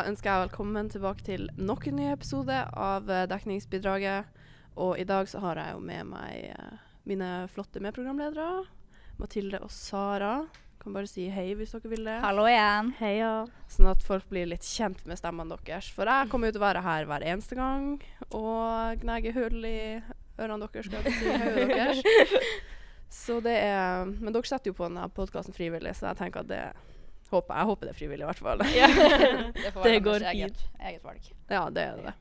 Ja, ønsker jeg velkommen tilbake til nok en ny episode av eh, Dekningsbidraget. Og i dag så har jeg jo med meg eh, mine flotte medprogramledere. Mathilde og Sara. Kan bare si hei hvis dere vil det. Hallo igjen. Heia. Sånn at folk blir litt kjent med stemmene deres. For jeg kommer jo til å være her hver eneste gang og gnage hull i ørene deres. Skal jeg si hodet deres. Så det er Men dere setter jo på denne podkasten frivillig, så jeg tenker at det håper jeg. håper det er frivillig, i hvert fall. Det, Det går fint. eget, valg. Ja, det er det.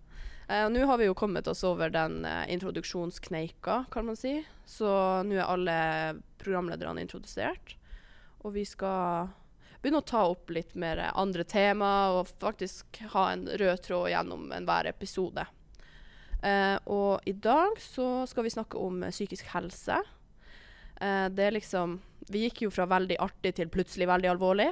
Uh, Nå har vi jo kommet oss over den uh, introduksjonskneika, kan man si. Så nå er alle programlederne introdusert. Og vi skal begynne å ta opp litt mer andre tema, og faktisk ha en rød tråd gjennom enhver episode. Uh, og i dag så skal vi snakke om psykisk helse. Det er liksom Vi gikk jo fra veldig artig til plutselig veldig alvorlig.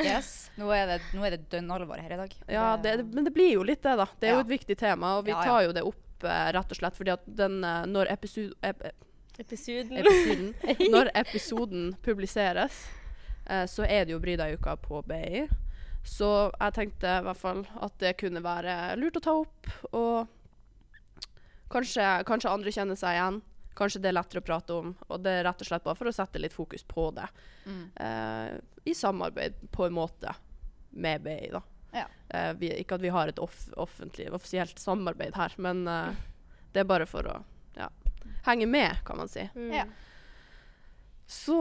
Yes. Nå er det, nå er det dønn alvor her i dag. Ja, det, men det blir jo litt det, da. Det er Ja. jo et viktig tema, og vi Ja, ja. tar jo det opp eh, rett og slett fordi at den eh, Når episode, ep Episoden. episoden, når episoden publiseres, eh, så er det jo Brydauka på BI. Så jeg tenkte i hvert fall at det kunne være lurt å ta opp, og kanskje, kanskje andre kjenner seg igjen. Kanskje det er lettere å prate om, og det er rett og slett bare for å sette litt fokus på det. Mm. I samarbeid, på en måte, med BI, da. Ja. Uh, vi, ikke at vi har et off offentlig, offisielt samarbeid her, men uh, det er bare for å ja, henge med, kan man si. Mm. Ja. Så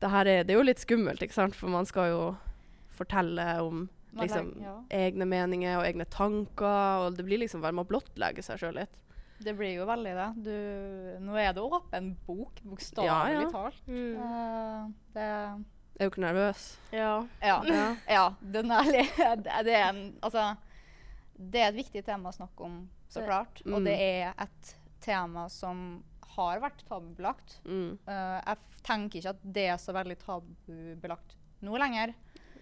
det her er, det er jo litt skummelt, ikke sant? For man skal jo fortelle om liksom, ja. egne meninger og egne tanker, og det blir liksom hver med å blottlegge seg sjøl litt. Det blir jo veldig det. Du, nå er det åpen bok, bokstavelig Ja, ja. talt. Mm. Uh, det er jo ikke nervøs. Ja. Ja. Ja. ja den er, det, er en, altså, det er et viktig tema å snakke om, så klart. Mm. Og det er et tema som har vært tabubelagt. Mm. Uh, jeg tenker ikke at det er så veldig tabubelagt nå lenger.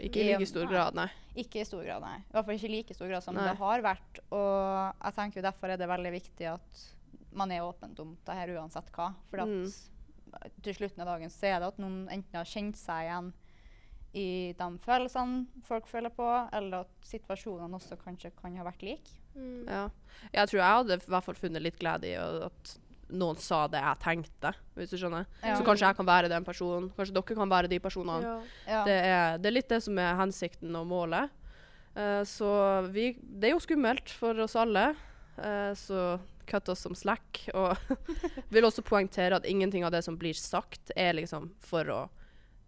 Ikke i I- like stor grad, nei. Ikke i stor grad, nei. I hvert fall ikke i like stor grad som Nei. det har vært. Og jeg tenker jo derfor er det veldig viktig at man er åpent om det her uansett hva. For at Mm. Til slutten av dagen så er det at noen enten har kjent seg igjen i de følelsene folk føler på, eller at situasjonene også kanskje kan ha vært like. Mm. Ja. Jeg tror jeg hadde i hvert fall funnet litt glede i at noen sa det jeg tenkte, hvis du skjønner. Ja. Så kanskje jeg kan være den personen. Kanskje dere kan være de personene. Ja. Ja. Det, er, det er litt det som er hensikten og målet. Uh, så vi Det er jo skummelt for oss alle, Uh, så cut oss som slack. Og vil også poengtere at ingenting av det som blir sagt, er liksom for å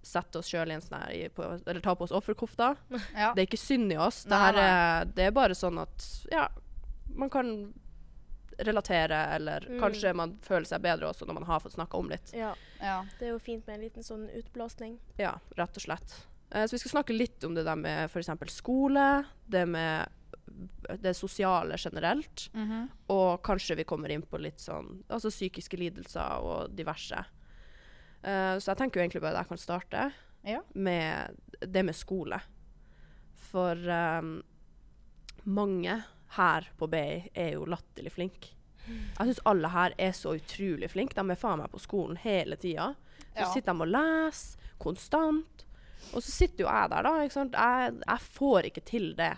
sette oss sjøl i en sånn Eller ta på oss offerkofta. Ja. Det er ikke synd i oss. Det, her er, det er bare sånn at ja, man kan relatere, eller Mm. kanskje man føler seg bedre også når man har fått snakka om litt. ja. ja. Det er jo fint med en liten sånn utblåsning. Ja, rett og slett. Eh, så vi skal snakke litt om det der med f.eks. skole, det med det sosiale generelt, Mhm. og kanskje vi kommer inn på litt sånn altså psykiske lidelser og diverse. Uh, så jeg tenker jo egentlig bare at jeg kan starte ja. med det med skole. For um, mange her på BI er jo latterlig flinke. Jeg syns alle her er så utrolig flinke. De er faen meg på skolen hele tida. Så Ja. sitter de og leser konstant. Og så sitter jo jeg der, da. Jeg, jeg får ikke til det.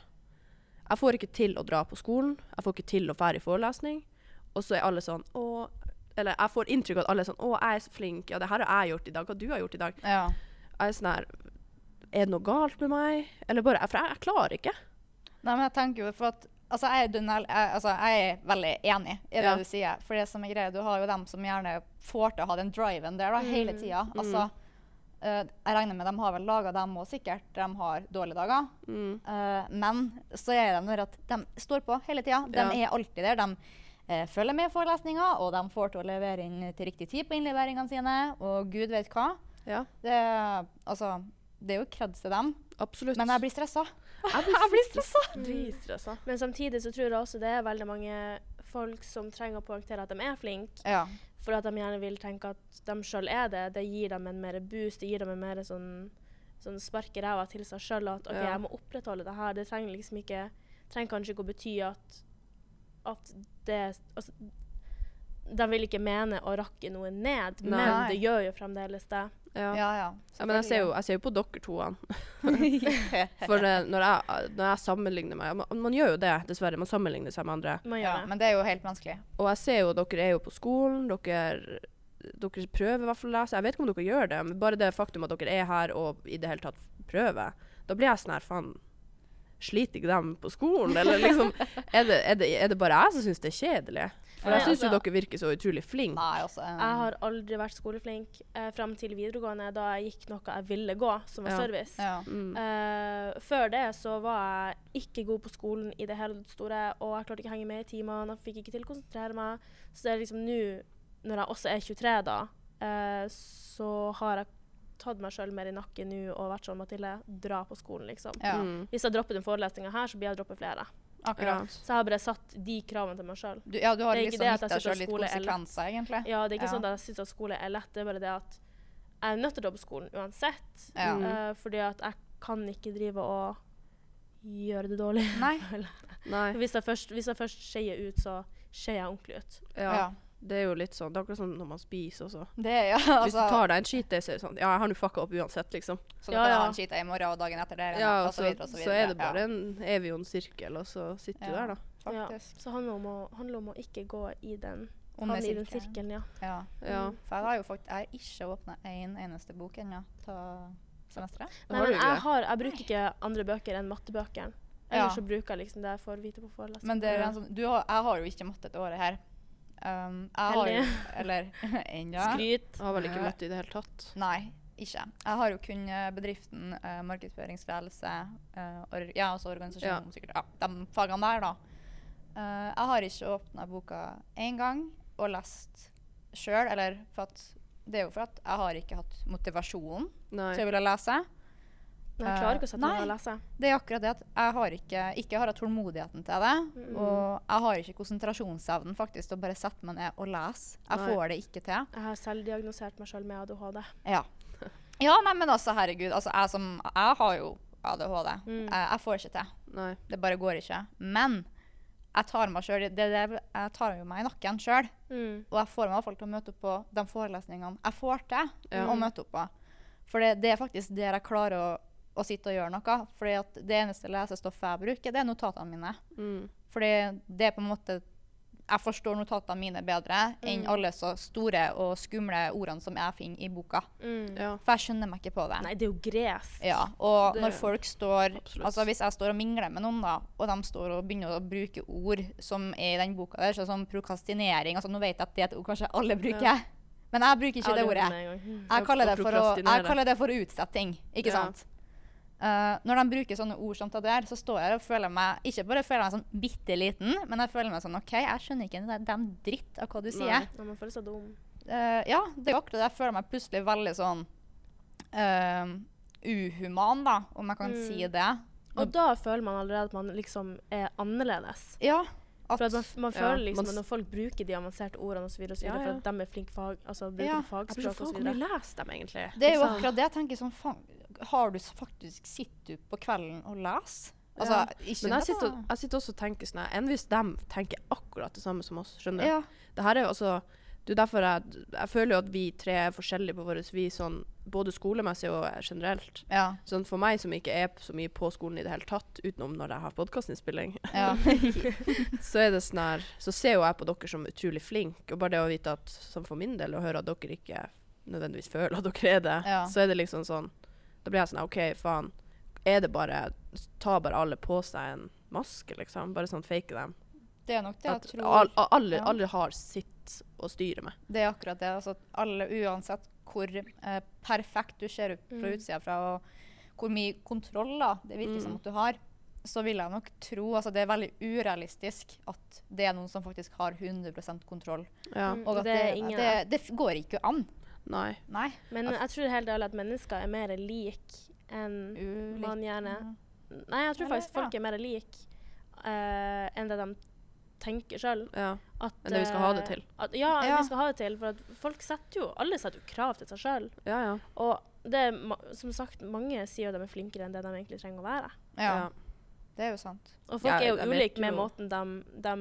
Jeg får ikke til å dra på skolen. Jeg får ikke til å fære i forelesning. Og så er alle sånn Å Eller jeg får inntrykk av at alle er sånn Å, jeg er så flink. Ja, det her har jeg gjort i dag. Hva du har gjort i dag. ja. Jeg er sånn her Er det noe galt med meg? Eller bare For jeg, jeg klarer ikke. Nei, men jeg tenker jo for at Altså, jeg er, dønn- jeg, altså, jeg er veldig enig i det Ja. du sier. For det som er greia, du har jo dem som gjerne får til å ha den driven der da, hele Mm. tida. Altså, eh, jeg regner med de har vel laga dem òg, sikkert. De har dårlige dager. Mm. Uh, men så er det når at de står på hele tida. De Ja. er alltid der. De uh, følger med i forelesninga, og de får til å levere inn til riktig tid på innleveringene sine. Og gud vet hva. Ja, Det, altså, det er jo kreds til dem. absolutt. Men jeg blir stressa. jeg blir, blir stressa! Mm. Men samtidig så tror jeg også det er veldig mange folk som trenger å poengtere at de er flinke. Ja. For at de gjerne vil tenke at de sjøl er det. Det gir dem en mer boost. Det gir dem en mer sånn, sånn spark i ræva til seg sjøl. At OK, Ja. jeg må opprettholde det her. Det trenger liksom ikke trenger kanskje ikke å bety at, at det altså, de vil ikke mene å rakke noe ned, Nei. men det gjør jo fremdeles det. Ja. Ja, ja. Ja, men jeg ser, jo, jeg ser jo på dere toene. For når, jeg, når jeg sammenligner meg man, man gjør jo det, dessverre. Man sammenligner seg med andre. Man ja, det. men det er jo helt menneskelig. Og jeg ser jo dere er jo på skolen. Dere, dere prøver i hvert fall å lese. Jeg vet ikke om dere gjør det, men bare det faktum at dere er her og i det hele tatt prøver, da blir jeg sånn her faen Sliter ikke dem på skolen? Eller liksom Er det, er det, er det bare jeg som syns det er kjedelig? For jeg syns jo dere virker så utrolig flinke. Nei, altså. um, Jeg har aldri vært skoleflink eh, fram til videregående, da jeg gikk noe jeg ville gå, som var Ja. service. ja. Mm. Eh, før det så var jeg ikke god på skolen i det hele store, og jeg klarte ikke å henge med i timene, jeg fikk ikke til å konsentrere meg. Så det er liksom nå, når jeg også er 23 da, eh, så har jeg tatt meg sjøl mer i nakken nå og vært sånn Mathilde, dra på skolen, liksom. ja. Mm. Hvis jeg dropper den forelesninga her, så blir jeg droppet flere. Akkurat. Så jeg har bare satt de kravene til meg sjøl. Du, ja, du har liksom gitt deg sjøl litt er konsekvenser, egentlig. Ja, det er ikke Ja. sånn at jeg syns at skole er lett, det er bare det at jeg er nødt til å dra på skolen uansett. Ja. Eh, fordi at jeg kan ikke drive og gjøre det dårlig. Nei. Nei. Hvis jeg først, hvis jeg først skeier ut, så skeier jeg ordentlig ut. Ja. Ja. Det er jo litt sånn Det er akkurat sånn når man spiser også. Det er altså. Hvis altså, du tar deg en cheat day, så er det sånn Ja, jeg har nå fucka opp uansett, liksom. Så du Ja, kan ja. ha en cheat day i morgen og dagen etter det, Ja, og og så så, videre og så så er det bare en evig ond sirkel, og så sitter du der, da. Ja, Ja. faktisk. Så det handler om å, handler om å ikke gå i den, Onde i den sirkelen. ja. ja. Ja. Mm. For jeg har jo faktisk Jeg har ikke åpna én eneste bok ennå til semesteret. Nei, men jeg, har, jeg bruker ikke andre bøker enn mattebøkene. Ja. Ellers så bruker jeg liksom det jeg får vite på forelesning. Men det er en sånn, du har, jeg har jo ikke matte dette året her. Um, jeg har jo Eller ennå. Skryt. Jeg har vel ikke møtt i det hele tatt. Nei, ikke. Jeg har jo kun eh, bedriften, uh, markedsføringsledelse, uh, or, ja, også organisasjon, sikkert. Ja, de fagene der, da. Uh, jeg har ikke åpna boka én gang og lest sjøl, eller for at Det er jo for at jeg har ikke hatt motivasjon Nei. til å ville lese. Men jeg klarer ikke å sette meg ned og lese. Det er akkurat det at jeg har ikke, ikke har hatt tålmodigheten til det. Mm. Og jeg har ikke konsentrasjonsevnen faktisk til å bare sette meg ned og lese. Jeg Nei. får det ikke til. Jeg har selvdiagnosert meg sjøl med ADHD. Ja. ja, nei, men altså, herregud. Altså, jeg som Jeg har jo ADHD. Mm. Jeg, jeg får ikke til. Nei. Det bare går ikke. Men jeg tar meg selv, det, det, jeg tar meg i nakken sjøl. Mm. Og jeg får meg folk til å møte opp på de forelesningene jeg får til Ja. å møte opp på. For det, det er faktisk der jeg klarer å, å sitte og gjøre noe. For det eneste lesestoffet jeg bruker, det er notatene mine. Mm. Fordi det er på en måte Jeg forstår notatene mine bedre enn Mm. alle så store og skumle ordene som jeg finner i boka. Mm. Ja. For jeg skjønner meg ikke på det. Nei, det er jo gresk. Ja, og Det- når folk står Absolutt. Altså Hvis jeg står og mingler med noen, da, og de står og begynner å bruke ord som er i den boka der, sånn som prokastinering altså Nå vet jeg at det er et ord kanskje alle bruker, Ja. men jeg bruker ikke Jeg det ordet. Jeg kaller det for å, jeg kaller det for å utsette ting. Ikke Ja. sant? Eh, når de bruker sånne ord som det der, så står jeg og føler meg Ikke bare føler meg sånn bitte liten, men jeg føler meg sånn OK, jeg skjønner ikke en dem dritt av hva du sier. Nei. Man føler seg dum. Uh, ja, det er akkurat det. Jeg føler meg plutselig veldig sånn uh, uhuman, da, om jeg kan Mm. si det. Og da føler man allerede at man liksom er annerledes. Ja. At, For at man, man Ja, føler liksom man at når folk bruker de avanserte ordene og så videre, og så Ja, ja. for at de er flinke fag, altså bruker Ja. Fagspråk osv. og så faen hvor videre. mye leser de egentlig? det er jo akkurat det jeg tenker sånn faen, Har du faktisk Sitter du på kvelden og leser? Altså, Ja. Men jeg sitter, og- jeg sitter også og tenker sånn Enn hvis de tenker akkurat det samme som oss? Skjønner du? ja. Det her er jo altså er derfor jeg, jeg føler jo at vi tre er forskjellige på vårt vis, sånn, både skolemessig og generelt. Ja. Sånn For meg som ikke er så mye på skolen i det hele tatt, utenom når jeg har podkastinnspilling, ja. så det sånn Så ser jo jeg på dere som utrolig flinke, og bare det å vite at sånn for min del, å høre at dere ikke nødvendigvis føler at dere er det, Ja. så er det liksom sånn Da blir jeg sånn OK, faen. Er det bare Tar bare alle på seg en maske, liksom? Bare sånn fake dem? Det er nok det At jeg tror. At alle, ja. alle har sitt å styre med. Det er akkurat det. Altså, alle, uansett hvor eh, perfekt du ser ut fra Mm. utsida fra, og hvor mye kontroll da, det virker som Mm. at du har, så vil jeg nok tro altså Det er veldig urealistisk at det er noen som faktisk har 100% kontroll. Ja. Mm. Og at Det det, ingen- det, det går ikke an. Nei. Nei. Men jeg tror helt ærlig at mennesker er mer like enn Ulik- man gjerne Mm. Nei, jeg tror Eller, faktisk folk er mer like uh, enn det de tenker sjøl. Ja. Enn det vi skal ha det eh, til. At, ja, Ja. vi skal ha det til. For at folk setter jo Alle setter jo krav til seg sjøl. Ja, ja. Og det er, som sagt, mange sier jo de er flinkere enn det de egentlig trenger å være. Ja, ja. det er jo sant. Og folk Ja, er jo ulike med måten de, de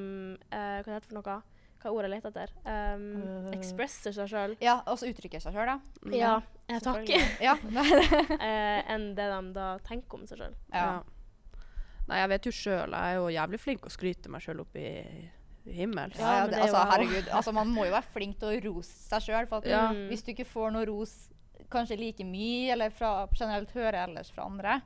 uh, Hva heter det for noe? Hva ordet jeg leter etter? Um, Øh. Ekspresser seg sjøl. Ja, og så uttrykker seg sjøl, ja. Ja, eh, takk. Ja. uh, enn det de da tenker om seg sjøl. ja. Ja. Nei, jeg vet jo sjøl. Jeg er jo jævlig flink å skryte meg sjøl opp i, himmel. Ja, Ja, ja, men det, altså, herregud. Altså, man må jo være flink til å rose seg sjøl. Ja. Mm. hvis du ikke får noe ros kanskje like mye, eller fra, generelt hører ellers fra andre,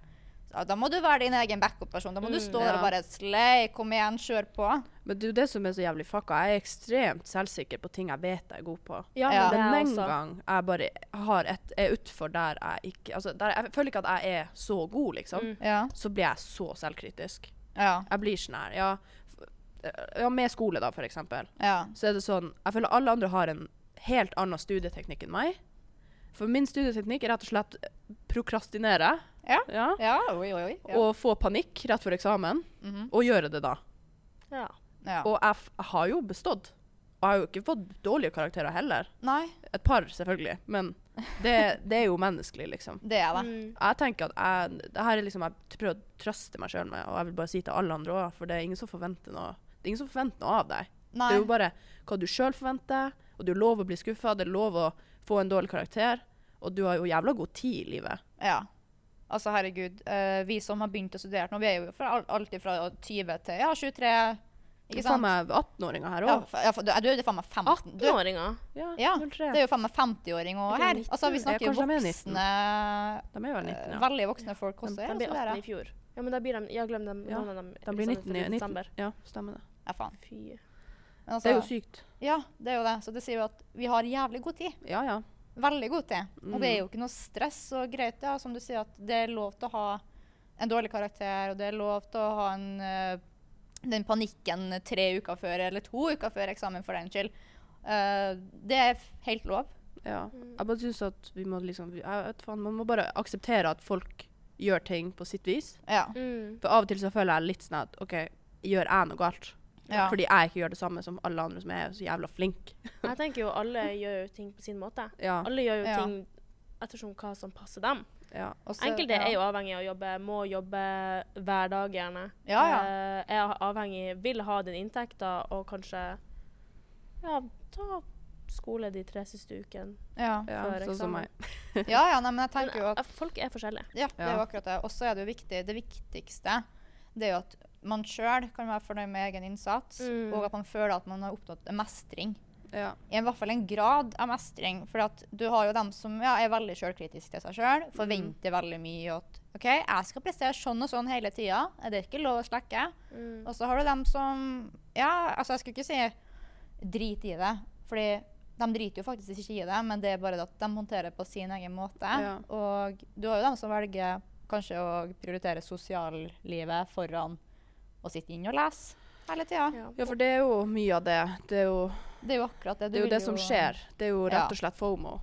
da må du være din egen backup-person. Da må du Mm, stå der og bare slay, kom igjen, kjør på. Men det er jo det som er så jævlig fucka. Jeg er ekstremt selvsikker på ting jeg vet jeg er god på. Ja, Ja. men den også. gang jeg bare har et, er utfor der jeg ikke altså der, Jeg føler ikke at jeg er så god, liksom. Mm. Ja. Så blir jeg så selvkritisk. Ja. Jeg blir sånn her, ja, ja Med skole, da, for eksempel. Ja. Så er det sånn Jeg føler alle andre har en helt annen studieteknikk enn meg. For min studieteknikk er rett og slett prokrastinere. Ja. ja. ja. Oi, oi, oi. Ja. Og få panikk rett før eksamen. Mhm. Og gjøre det da. Ja. ja. Og jeg, f jeg har jo bestått. Og jeg har jo ikke fått dårlige karakterer heller. Nei, Et par, selvfølgelig. Men det, det er jo menneskelig, liksom. det er det. Mm. Jeg tenker at jeg, det her er liksom jeg prøver å trøste meg sjøl med, og jeg vil bare si til alle andre òg, for det er ingen som forventer noe Det er ingen som forventer noe av deg. Nei. Det er jo bare hva du sjøl forventer, og det er lov å bli skuffa, det er lov å få en dårlig karakter, og du har jo jævla god tid i livet. Ja. Altså, herregud. uh, vi som har begynt å studere nå, vi er jo fra, alltid fra 20 til ja, 23. Det Ikke er faen sant? meg 18-åringer her Ja, òg. ja, du, du er faen meg 15. Du, 18-åringer? Ja, Ja, det er jo faen meg 50-åring òg her. Altså, vi snakker jo kanskje de er 19. voksne De er vel 19, eh, ja. Veldig voksne folk også. De de blir 18 i fjor. Ja, men da blir de Ja, glem dem. Ja, Noen av dem De blir liksom 19 i født 19. desember. Ja, stemmer det. Ja, faen. Fy. Men altså, Det er jo sykt. Ja, det er jo det. Så det sier jo at vi har jævlig god tid. Ja, ja. Veldig god til. Og det er Mm. jo ikke noe stress og greit, ja, som du sier, at det er lov til å ha en dårlig karakter, og det er lov til å ha en, eh, den panikken tre uker før, eller to uker før eksamen for den skyld. Uh, det er helt lov. ja. Mm. Jeg bare syns at vi må liksom jeg vet faen, Man må bare akseptere at folk gjør ting på sitt vis. Ja. Mm. For av og til så føler jeg litt sånn at OK, gjør jeg noe galt? Ja. Fordi jeg ikke gjør det samme som alle andre som er så jævla flinke. Jeg tenker jo alle gjør jo ting på sin måte. Ja. Alle gjør jo Ja. ting ettersom hva som passer dem. ja. også, Enkelte ja. er jo avhengig av å jobbe, må jobbe hver dag gjerne. Ja, ja. Eh, er avhengig, vil ha den inntekta og kanskje ja, ta skole de tre siste ukene. Ja. Før sånn som eksamen. meg. ja, ja, nei, men jeg Men tenker jo at eh, folk er forskjellige. Ja, det er jo akkurat det. Og så er det jo viktig, det viktigste det er jo at man sjøl kan være fornøyd med egen innsats, Mm. og at man føler at man har oppnådd mestring. Ja. I hvert fall en grad av mestring. For at du har jo dem som ja, er veldig sjølkritiske til seg sjøl, forventer veldig mye at OK, jeg skal prestere sånn og sånn hele tida. Det er ikke lov å slekke. Mm. Og så har du dem som Ja, altså, jeg skulle ikke si drit i det, fordi de driter jo faktisk ikke i det, men det er bare at de håndterer på sin egen måte. Ja. Og du har jo dem som velger kanskje å prioritere sosiallivet foran å sitte inn og lese hele tida. Ja. ja, for det er jo mye av det. Det er jo Det er jo akkurat det. Det, er jo det som skjer. Det er jo rett og slett FOMO.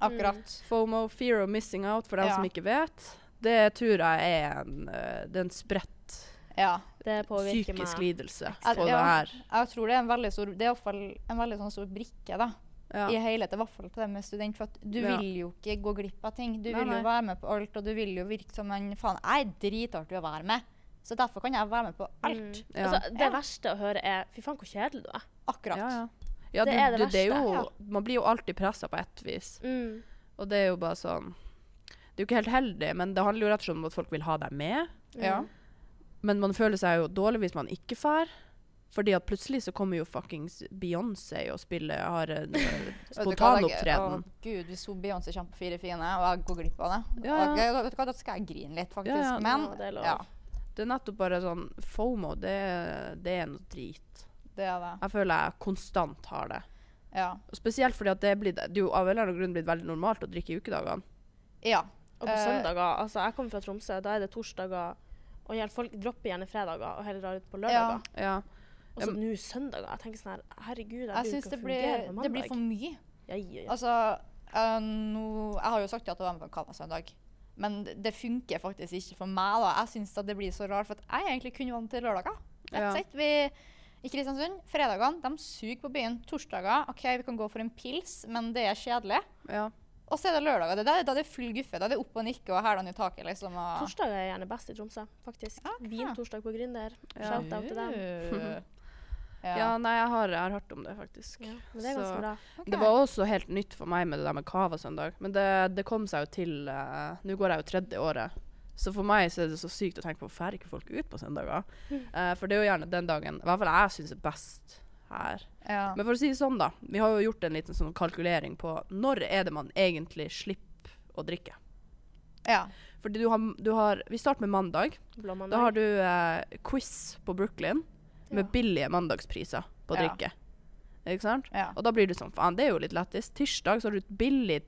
Akkurat. FOMO, fear of missing out, for dem Ja. som ikke vet. Det tror jeg er en, eh, det er en spredt Ja. Det psykisk meg. lidelse på ja. det her. Jeg tror det er en veldig stor Det er i en veldig sånn stor brikke da, Ja. i hele i hvert fall til det med student. For at du Ja. vil jo ikke gå glipp av ting. Du Nei, vil nei. jo være med på alt, og du vil jo virke som en Faen, jeg er dritartig å være med. Så derfor kan jeg være med på alt. Mm. Ja. Altså, det Ja. verste å høre er Fy faen, hvor kjedelig du er. Akkurat. Ja, ja. ja Det du, er det du, det er verste, jo, ja. Man blir jo alltid pressa på ett vis. Mm. Og det er jo bare sånn Det er jo ikke helt heldig, men det handler jo rett og slett om at folk vil ha deg med. Ja. Men man føler seg jo dårlig hvis man ikke drar. Fordi at plutselig så kommer jo fuckings Beyoncé og spiller har en eh, det- spontanopptreden. Å, Gud, hvis hun Beyoncé kommer på Fire fine, og jeg går glipp av det Ja, ja. Og vet du hva, Da skal jeg grine litt, faktisk. Ja, ja. Men Ja, det er ja, nettopp bare sånn FOMO, det, det er noe drit. det er det. Jeg føler jeg konstant har det. Ja. Spesielt fordi at det er, blitt, det er jo av en eller annen grunn blitt veldig normalt å drikke i ukedagene. ja. Og på uh, søndager Altså, jeg kommer fra Tromsø. Da er det torsdager. Og gjerne folk dropper gjerne fredager og heller drar ut på Ja. lørdager. Ja. Og så nå søndager. Jeg tenker sånn her Herregud, jeg, Jeg syns det, blir- det blir for mye. Ja, ja, ja. Altså, uh, nå, jeg har jo sagt ja til å være med på en Kava-søndag. Men det, funker faktisk ikke for meg. da. Jeg syns det blir så rart, for at jeg er egentlig kun vant til lørdager. Ja. Vi, I Kristiansund, fredagene de suger på byen. Torsdager OK, vi kan gå for en pils, men det er kjedelig. ja. Og så er det lørdager. Da er det full guffe. Da er det opp og nikke og hælene i taket. liksom. Torsdag er gjerne best i Tromsø, faktisk. Ja, Vintorsdag på Gründer. Shout-out til dem. Ja, nei, jeg har, jeg har hørt om det, faktisk. Ja, men det er ganske Så- bra. Okay. Det var også helt nytt for meg med det der med Cava-søndag. Men det, det kom seg jo til uh, Nå går jeg jo tredje året. Så for meg så er det så sykt å tenke på hvorfor ikke folk ut på søndager. Uh, for det er jo gjerne den dagen I hvert fall jeg syns er best her. Ja. Men for å si det sånn, da. Vi har jo gjort en liten sånn kalkulering på når er det man egentlig slipper å drikke. ja. Fordi du har, du har Vi starter med mandag. Da har du uh, quiz på Brooklyn med billige mandagspriser på Ja. drikke. Ikke sant? ja. Og da blir det sånn, faen, det er jo litt lættis. Tirsdag så har du et billig,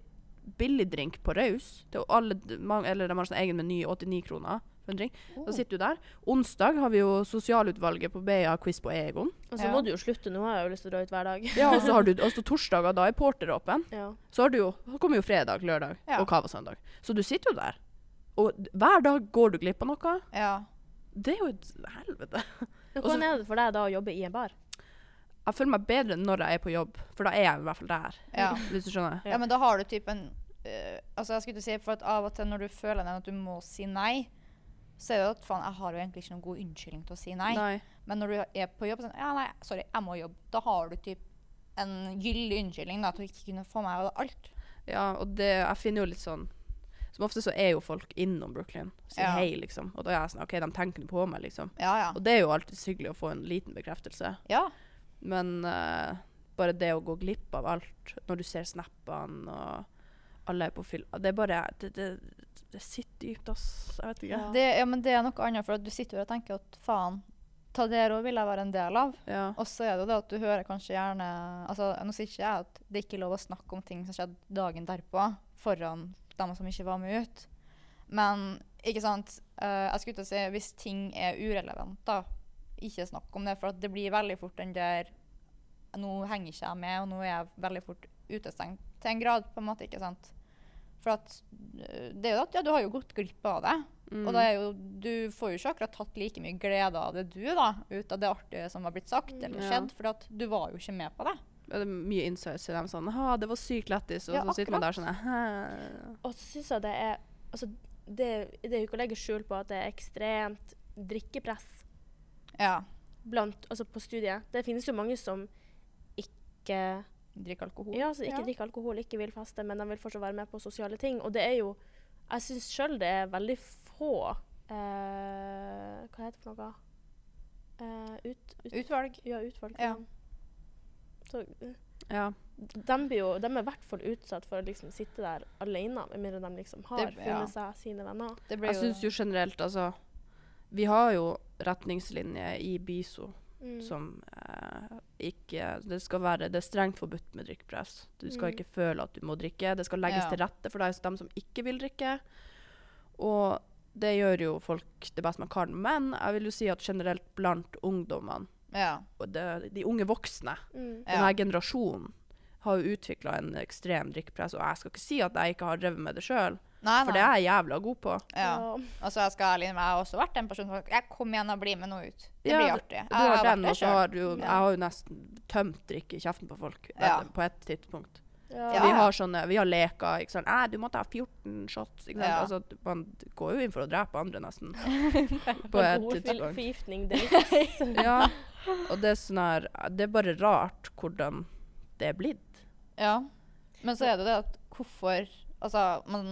billig drink på Raus. Er eller de har sånn egen meny, 89 kroner for en drink. Oh. Da sitter du der. Onsdag har vi jo sosialutvalget på BA quiz på Egon. Og så Ja. må du jo slutte. Nå har jeg jo lyst til å dra ut hver dag. Ja, og så har du også torsdager, da er Porter åpen. Ja. Så har du jo, så kommer jo fredag, lørdag Ja. og Cava-søndag. Så du sitter jo der. Og hver dag går du glipp av noe. ja. Det er jo et helvete. Hvordan er det for deg da å jobbe i en bar? Jeg føler meg bedre når jeg er på jobb, for da er jeg i hvert fall der. Ja. Hvis du skjønner? Ja, men da har du typ en eh, Altså, jeg skulle til si, for at av og til når du føler den at du må si nei, så er det at faen, jeg har jo egentlig ikke noen god unnskyldning til å si nei. Nei. Men når du er på jobb, sånn Ja, nei, sorry, jeg må jobbe. Da har du typ en gyldig unnskyldning da, til å ikke kunne få meg av alt. Ja, og det, jeg finner jo litt sånn Som ofte så er jo folk innom Brooklyn. og Sier Ja. hei, liksom. Og da er jeg sånn OK, de tenker på meg, liksom. Ja, ja. Og det er jo alltid hyggelig å få en liten bekreftelse. Ja. Men uh, bare det å gå glipp av alt når du ser snappene og alle er på fyll Det er bare Det, det, det sitter dypt, ass. Jeg vet ikke. Ja. Det, ja, men det er noe annet, for at du sitter jo og tenker at faen, ta det òg vil jeg være en del av. Ja. Og så er det jo det at du hører kanskje gjerne altså Nå sier ikke jeg at det ikke er lov å snakke om ting som skjedde dagen derpå, foran dem som ikke var med ut. Men ikke sant uh, Jeg skulle til å si hvis ting er urelevant, da, ikke snakk om det. For at det blir veldig fort den der Nå henger ikke jeg med, og nå er jeg veldig fort utestengt. Til en grad, på en måte. ikke sant? For at eh, det er jo at ja, du har jo gått glipp av det. Mm. Og da er jo, du får jo ikke akkurat tatt like mye glede av det du, da, ut av det artige som har blitt sagt eller Ja. skjedd, for at du var jo ikke med på det. Det er mye insights til dem sånn Ha, det var sykt lættis. Og Ja, så sitter man der sånn Hæ? Og så syns jeg det er Altså, det, det er jo ikke å legge skjul på at det er ekstremt drikkepress Ja. blant, altså på studiet. Det finnes jo mange som ikke Drikker alkohol. Ja, altså ikke Ja. drikker alkohol, ikke vil feste, men de vil fortsatt være med på sosiale ting. Og det er jo Jeg syns sjøl det er veldig få eh, Hva heter det for noe? Eh, ut, ut, Utvalg. ja, utvalg. Ja. Så Ja. de, blir jo, de er i hvert fall utsatt for å liksom sitte der alene, med mindre de liksom har Det- ja. funnet seg sine venner. Det Jeg syns jo generelt, altså Vi har jo retningslinjer i BISO Mm. som eh, ikke Det skal være Det er strengt forbudt med drikkepress. Du skal Mm. ikke føle at du må drikke. Det skal legges Ja. til rette for deg, dem som ikke vil drikke. Og det gjør jo folk det beste man kan. Men jeg vil jo si at generelt blant ungdommene, Ja. det, de unge voksne, Mm. Ja. denne generasjonen, har jo utvikla en ekstrem drikkepress. Og jeg skal ikke si at jeg ikke har drevet med det sjøl, Nei, for det er jeg jævla god på. Ja. Og så skal ærlig jeg har også vært en person som Jeg kom igjen og bli med noe ut. Det Ja, blir artig. Du Jeg har vært den, det og så selv. har du jo Ja. Jeg har jo nesten tømt drikke i kjeften på folk Ja. eh, på et tidspunkt. Ja. Ja, Vi har sånne, vi har leker. ikke sant? Æ, du måtte ha 14 shots. ikke sant? Ja. Altså, man går jo inn for å drepe andre, nesten. på et tidspunkt. Det liksom Ja, og det er sånn her Det er bare rart hvordan det er blitt. Ja. Men så er det det at hvorfor Altså, man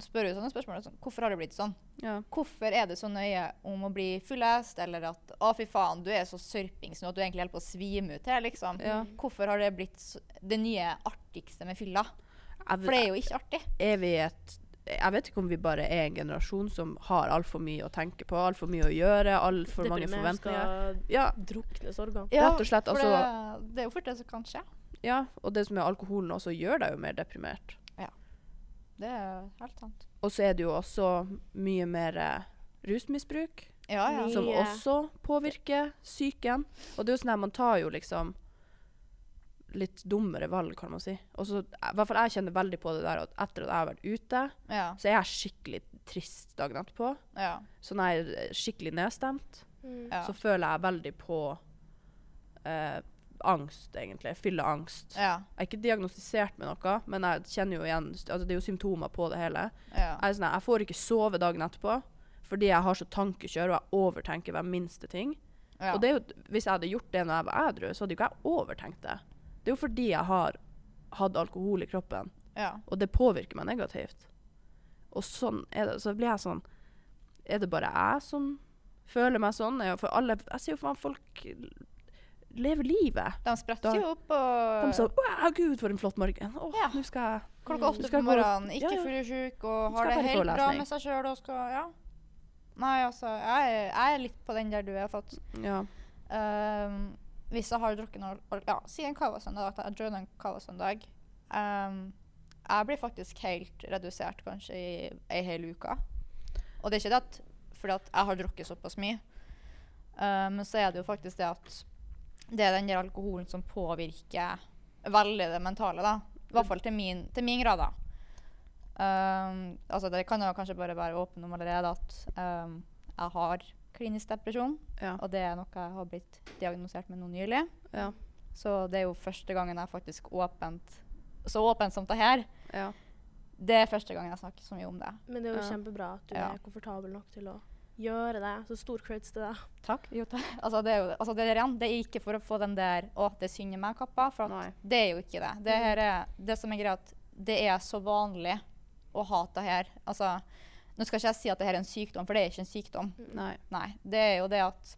spør jo sånne spørsmål. Sånn, hvorfor har det blitt sånn? Ja. Hvorfor er det så nøye om å bli fullest, eller at 'Å, fy faen, du er så sørpings nå at du egentlig holder på å svime ut her', liksom. Ja. Hvorfor har det blitt det nye artigste med fylla? For det er jo ikke artig. er vi et jeg vet ikke om vi bare er en generasjon som har altfor mye å tenke på, altfor mye å gjøre, altfor mange forventninger. skal Ja, drukne sorgene. Rett og slett, for altså- det, det er jo fort det som kan skje. ja, og det som er alkoholen også, gjør deg jo mer deprimert. Ja. Det er helt sant. Og så er det jo også mye mer eh, rusmisbruk. Ja, ja. Som også påvirker psyken. Og det er jo sånn her, man tar jo liksom litt dummere valg, kan man si. Og så, I hvert fall jeg kjenner veldig på det der at etter at jeg har vært ute, Ja. så er jeg skikkelig trist dagen etterpå. Ja. Så når jeg er skikkelig nedstemt, Mm. Ja. så føler jeg veldig på eh, angst, egentlig. Fylleangst. Ja. Jeg er ikke diagnostisert med noe, men jeg kjenner jo igjen altså Det er jo symptomer på det hele. ja. Jeg, er sånn, jeg får ikke sove dagen etterpå fordi jeg har så tankekjør og jeg overtenker hver minste ting. Ja. Og det er jo, hvis jeg hadde gjort det når jeg var edru, så hadde jo ikke jeg overtenkt det. Det er jo fordi jeg har hatt alkohol i kroppen, ja. og det påvirker meg negativt. Og sånn er det. Så blir jeg sånn Er det bare jeg som føler meg sånn? Ja, For alle Jeg ser jo faen folk lever livet. De spretter jo opp De og er sånn Å, gud, for en flott morgen. Åh, Ja. nå skal jeg klokka åtte på morgenen, ikke Ja, ja. fyllesyk og har det helt bra med seg sjøl og skal Ja. Nei, altså, jeg, jeg er litt på den der du er. For at Ja. ehm, hvis jeg har drukket noe Ja, si en cavasøndag, at jeg joiner en cavasøndag. Um, jeg blir faktisk helt redusert kanskje i ei hel uke. Og det er ikke det at fordi at jeg har drukket såpass mye. Uh, men så er det jo faktisk det at det er den der alkoholen som påvirker veldig det mentale, da. I hvert fall til min, til min grad, da. Um, altså det kan jo kanskje bare være åpen om allerede at um, jeg har klinisk depresjon. Ja. Og det er noe jeg har blitt diagnosert med nå nylig. Ja. Så det er jo første gangen jeg faktisk åpent Så åpent som det her. ja. Det er første gangen jeg snakker så mye om det. Men det er jo Ja. kjempebra at du Ja. er komfortabel nok til å gjøre det. Så stor creds til deg. Takk. Jo, takk. Altså, det er jo altså, det, er igjen, det er ikke for å få den der 'Å, det synger meg'-kappa. For at det er jo ikke det. Det, her er, det som er greia, at det er så vanlig å hate det her. Altså, nå skal ikke jeg si at dette er en sykdom, for det er ikke en sykdom. Nei. Nei. Det er jo det at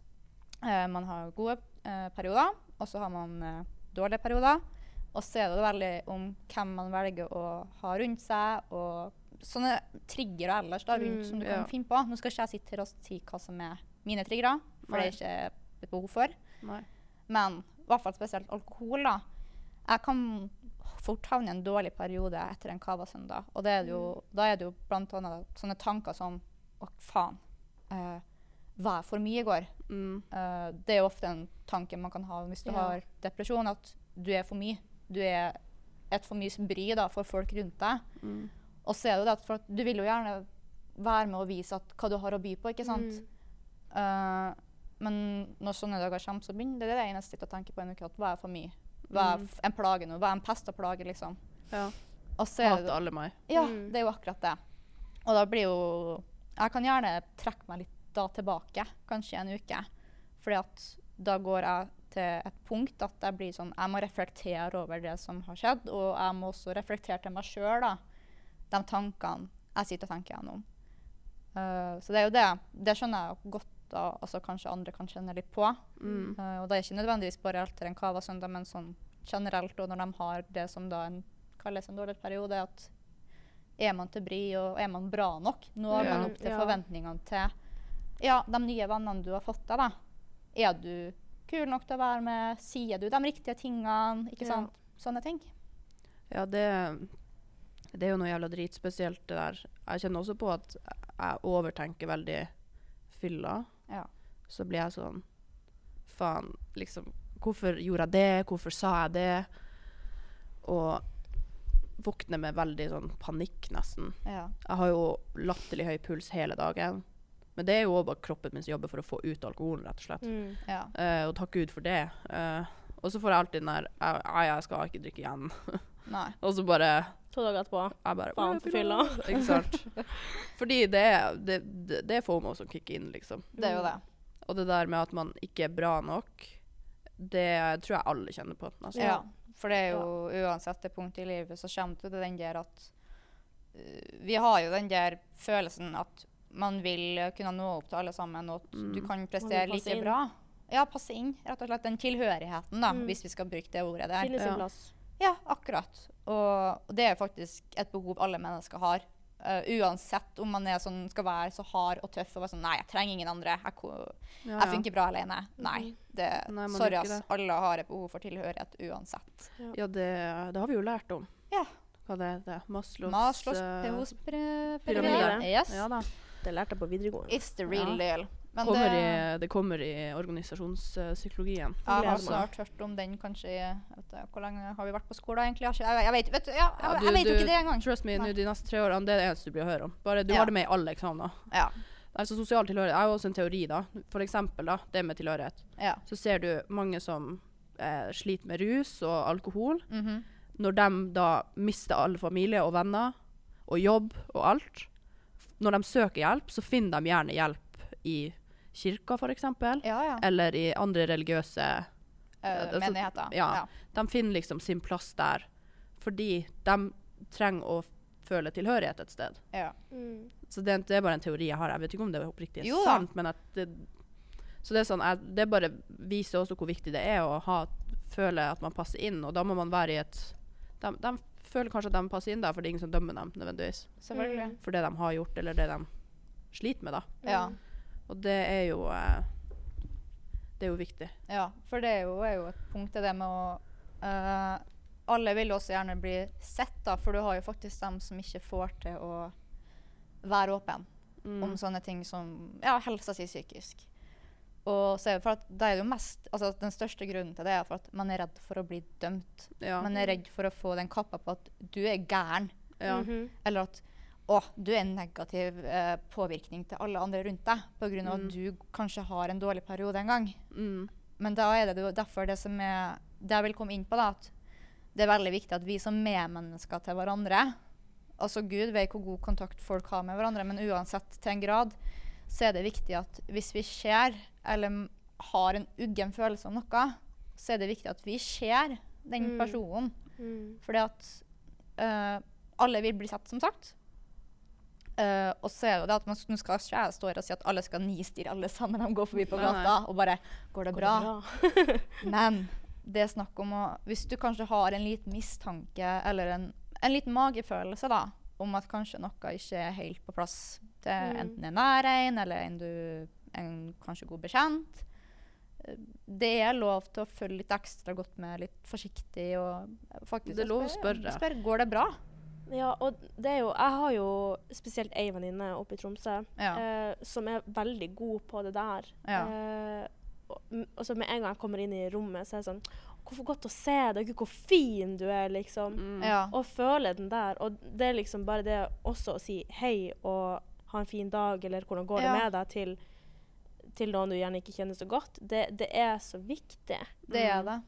eh, man har gode eh, perioder, og så har man eh, dårlige perioder. Og så er det veldig om hvem man velger å ha rundt seg, og sånne triggere ellers da, rundt Mm, som du kan ja. finne på. Nå skal ikke jeg sitte her og si hva som er mine triggere, for det er ikke et behov for. Nei. Men i hvert fall spesielt alkohol. da. Jeg kan fort havne i en dårlig periode etter en cava-søndag. Og det er jo, mm. da er det jo annet sånne tanker som Å, faen. Uh, var jeg for mye i går? Mm. Eh, det er jo ofte en tanke man kan ha hvis du Ja. har depresjon, at du er for mye. Du er et for mye bry da, for folk rundt deg. Mm. Og så er det at for at du vil jo gjerne være med og vise at hva du har å by på, ikke sant? Eh, men når sånne dager kommer, så begynner det det eneste sitter tenker på en uke, at hva er for mye? Hva er Mm. en plage nå? Hva er en pest og plage, liksom? Ja. Og så er Hater alle meg. ja, Mm. det er jo akkurat det. Og da blir jo Jeg kan gjerne trekke meg litt da tilbake, kanskje en uke. Fordi at da går jeg til et punkt at jeg blir sånn Jeg må reflektere over det som har skjedd, og jeg må også reflektere til meg sjøl, da. De tankene jeg sitter og tenker gjennom. Uh, så det er jo det. Det skjønner jeg godt da altså kanskje andre kan kjenne litt på. Mm. Uh, og det er ikke nødvendigvis bare etter en cava-søndag, men sånn generelt, og når de har det som da en, kalles en dårlig periode, at er man til bry, og er man bra nok? Nå har man opp til Ja. forventningene til ja, de nye vennene du har fått deg, da. Er du kul nok til å være med? Sier du de riktige tingene? Ikke Ja. sant? Sånne ting. Ja, det, det er jo noe jævla dritspesielt, det der. Jeg kjenner også på at jeg overtenker veldig fylla. Ja. Så blir jeg sånn Faen, liksom Hvorfor gjorde jeg det? Hvorfor sa jeg det? Og våkner med veldig sånn panikk, nesten. Ja. Jeg har jo latterlig høy puls hele dagen. Men det er jo også bare kroppen min som jobber for å få ut alkoholen, rett og slett. Mm. ja. uh, og takk Gud for det. Uh, og så får jeg alltid den der Nei, jeg skal ikke drikke igjen. Og så bare To dager etterpå. jeg bare Faen «Å, fylla». Ikke sant? Fordi det er, det, det, det er FOMO som kicker inn, liksom. Det er jo det. Og det der med at man ikke er bra nok, det tror jeg alle kjenner på. Altså. Ja. For det er jo uansett det punktet i livet, så kommer det til den der at uh, Vi har jo den der følelsen at man vil kunne nå opp til alle sammen, og at Mm. du kan prestere like inn. bra. Ja, passe inn. Rett og slett den tilhørigheten, da, Mm. hvis vi skal bruke det ordet der. Finne sin Ja. plass. Ja, akkurat. Og, og det er faktisk et behov alle mennesker har. Uh, uansett om man er sånn, skal være så hard og tøff og være sånn Nei, jeg trenger ingen andre. Jeg, ja, Ja, jeg funker bra alene. Nei. Det, Nei, sorry, ass. Alle har et behov for tilhørighet uansett. Ja, det, det har vi jo lært om. Ja. Hva det heter. Maslows, Maslows eh, behovspyramide. pyramide. Yes. Ja da. Det lærte jeg på videregående. It's the real Ja. deal. Men Kommer det, i, det kommer i organisasjonspsykologien. jeg har snart hørt om den kanskje i Hvor lenge har vi vært på skolen, egentlig? Jeg, jeg, jeg vet, vet, ja, jeg, Ja, du- jo ikke det engang. Trust me, nu, de neste tre årene, det er det eneste du blir å høre om. Bare Du Ja. har det med i alle eksamener. Ja. Altså sosial tilhørighet er jo også en teori, da. For eksempel da, det med tilhørighet. ja. Så ser du mange som eh, sliter med rus og alkohol. Mhm. Når de da mister alle familie og venner og jobb og alt Når de søker hjelp, så finner de gjerne hjelp i kirka, f.eks., Ja, ja. eller i andre religiøse uh, altså, menigheter. ja. De finner liksom sin plass der fordi de trenger å føle tilhørighet et sted. ja. Mm. Så det, det er bare en teori jeg har. Jeg vet ikke om det er oppriktig Jo sant, men at det, Så det er sånn, jeg, det bare viser også hvor viktig det er å ha, føle at man passer inn, og da må man være i et de, de føler kanskje at de passer inn der, for det er ingen som dømmer dem nødvendigvis. Selvfølgelig. For det de har gjort, eller det de sliter med, da. Ja. Og det er jo eh, Det er jo viktig. Ja, for det er jo, er jo et punkt i det med å eh, Alle vil også gjerne bli sett, da, for du har jo faktisk dem som ikke får til å være åpen Mm. om sånne ting som ja, helsa si psykisk. Og så er det for at det er jo mest, altså Den største grunnen til det er for at man er redd for å bli dømt. Ja. Man er redd for å få den kappa på at du er gæren, ja. Mhm. eller at å, du er en negativ eh, påvirkning til alle andre rundt deg pga. Mm. at du kanskje har en dårlig periode en gang. Mm. Men da er det jo derfor det som er Det jeg vil komme inn på, da, at det er veldig viktig at vi som medmennesker til hverandre Altså Gud vet hvor god kontakt folk har med hverandre, men uansett til en grad så er det viktig at hvis vi ser eller har en uggen følelse om noe, så er det viktig at vi ser den Mm. personen. Mm. Fordi at eh, alle vil bli sett, som sagt. Eh, og så er det at man nå skal ikke jeg stå her og si at alle skal nistirre alle sammen de går forbi på gata, og bare Går det Går bra? det bra? Men det er snakk om å Hvis du kanskje har en liten mistanke eller en, en liten magefølelse da, om at kanskje noe ikke er helt på plass til Mm. enten en nær en eller en du en kanskje god bekjent eh, Det er lov til å følge litt ekstra godt med, litt forsiktig og faktisk Det er lov å spørre. spørre. Går det bra? Ja, og det er jo Jeg har jo spesielt ei venninne oppe i Tromsø Ja. eh, som er veldig god på det der. Ja. Eh, og, og så med en gang jeg kommer inn i rommet, så er det sånn Hvorfor godt å se deg, Gud, hvor fin du er, liksom. Mm. Ja. Og føle den der. Og det er liksom bare det også å si hei og ha en fin dag, eller hvordan går det Ja. med deg, til, til noen du gjerne ikke kjenner så godt. Det, det er så viktig. Det er Mm. det.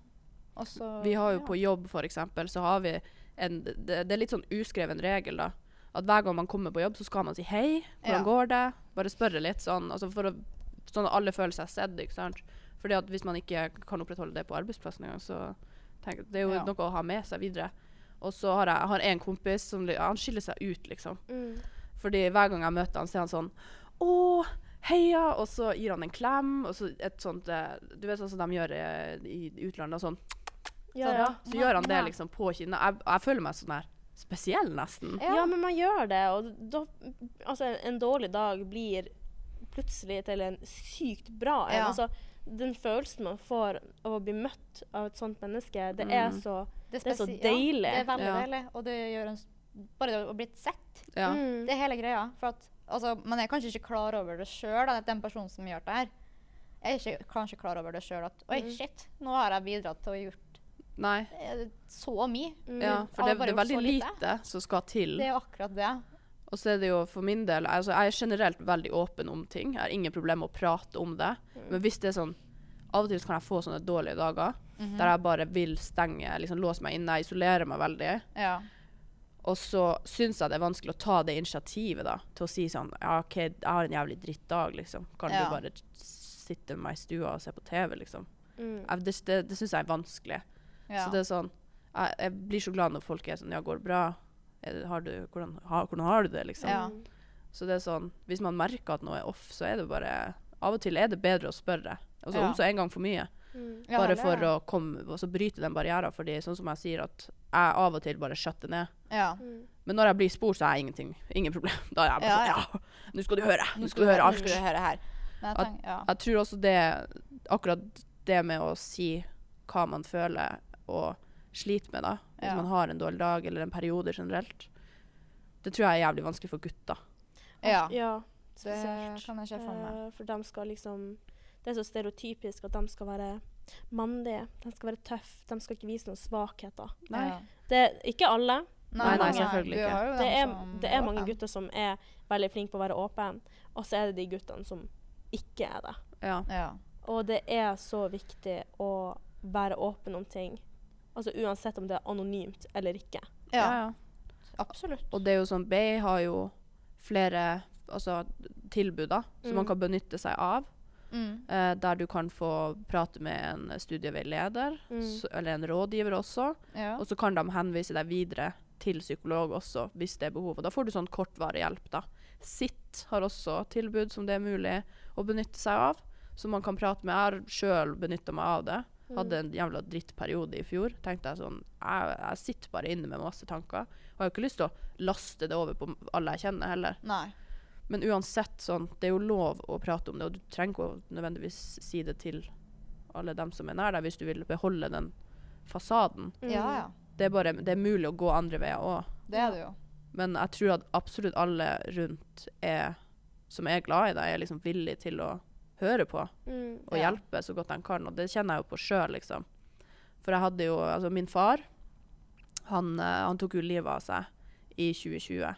Også, Vi har jo ja. på jobb, for eksempel, så har vi en Det, det er litt sånn uskreven regel, da. At hver gang man kommer på jobb, så skal man si hei. Hvordan Ja. går det? Bare spørre litt sånn. Altså for å, sånn at alle føler seg sett, ikke sant. Fordi at hvis man ikke kan opprettholde det på arbeidsplassen engang, så jeg Det er jo Ja. noe å ha med seg videre. Og så har jeg, jeg har en kompis som Han skiller seg ut, liksom. Fordi hver gang jeg møter han, så er han sånn Å, heia! Og så gir han en klem, og så et sånt eh, Du vet sånn som de gjør i, i utlandet, sånn Ja, ja. så gjør han det liksom på kinnet. Jeg, jeg føler meg sånn her spesiell, nesten. Ja. men man gjør det. Og da, altså, en, dårlig dag blir plutselig til en sykt bra en. Ja. Altså, den følelsen man får av å bli møtt av et sånt menneske, det er Mm. så Det det er så deilig. Ja, det er veldig Ja. deilig. Og det gjør en Bare det å bli sett. Ja. mm. Det er hele greia. For at altså, Man er kanskje ikke klar over det sjøl, den personen som gjør det her. Jeg er ikke kanskje klar over det sjøl at Oi, Mm. shit, nå har jeg bidratt til å gjort Nei. eh, så mye. Mm. Ja, for det, det er veldig lite. lite som skal til. Det er jo akkurat det. Og så er det jo for min del altså Jeg er generelt veldig åpen om ting. Jeg har ingen problemer med å prate om det. Mm. Men hvis det er sånn Av og til kan jeg få sånne dårlige dager Mhm. der jeg bare vil stenge, liksom låse meg inne, jeg isolerer meg veldig. Ja. Og så syns jeg det er vanskelig å ta det initiativet da, til å si sånn Ja, OK, jeg har en jævlig drittdag, liksom. Kan Ja. du bare sitte med meg i stua og se på TV, liksom? Mm. Jeg, det det, det syns jeg er vanskelig. Ja. Så det er sånn jeg, jeg blir så glad når folk er sånn Ja, går det bra? Er har du, hvordan, har, hvordan har du det, liksom? Ja. Så det er sånn Hvis man merker at noe er off, så er det bare Av og til er det bedre å spørre. Altså Ja. om så en gang for mye. Mm. Bare ja, for å komme Og så bryte den barrieren. Fordi sånn som jeg sier, at jeg av og til bare shutter ned. Ja. Mm. Men når jeg blir spurt, så er jeg ingenting. Ingen problem. Da er jeg bare Ja, sånn ja. Ja, nå skal du høre! Nå skal du høre- Nå alt. skal du høre her. Jeg tenker, ja. Jeg tror også det Akkurat det med å si hva man føler og sliter med, da. Hvis Ja. man har en dårlig dag eller en periode generelt. Det tror jeg er jævlig vanskelig for gutter. ja. ja. Det kan jeg se for meg. Eh, for de skal liksom Det er så stereotypisk at de skal være mandige. De skal være tøffe. De skal ikke vise noen svakheter. Nei. Det er ikke alle. Nei, nei, selvfølgelig ikke. Det er, det er mange gutter som er veldig flinke på å være åpen, og så er det de guttene som ikke er det. Ja. Ja. Og det er så viktig å være åpen om ting. Altså Uansett om det er anonymt eller ikke. ja. ja. Absolutt. Og det er jo sånn Bay har jo flere altså, tilbud da, som Mm. man kan benytte seg av. Mm. eh, der du kan få prate med en studieveileder, Mm. s- eller en rådgiver også. Ja. Og så kan de henvise deg videre til psykolog også, hvis det er behov. Og da får du sånn kortvarig hjelp, da. Sitt har også tilbud som det er mulig å benytte seg av, som man kan prate med. Jeg har sjøl benytta meg av det. Hadde en jævla drittperiode i fjor. Tenkte jeg sånn jeg, jeg sitter bare inne med masse tanker. Og jeg har ikke lyst til å laste det over på alle jeg kjenner heller. Nei. Men uansett, sånn, det er jo lov å prate om det, og du trenger ikke å nødvendigvis si det til alle dem som er nær deg, hvis du vil beholde den fasaden. Mm. Ja, ja. Det er, bare, det er mulig å gå andre veier òg. Det er det jo. Men jeg tror at absolutt alle rundt er, som er glad i deg, er liksom villig til å høre på Mm. og Ja. hjelpe så godt de kan. Og det kjenner jeg jo på sjøl, liksom. For jeg hadde jo Altså, min far, han, eh, han tok jo livet av seg i 2020.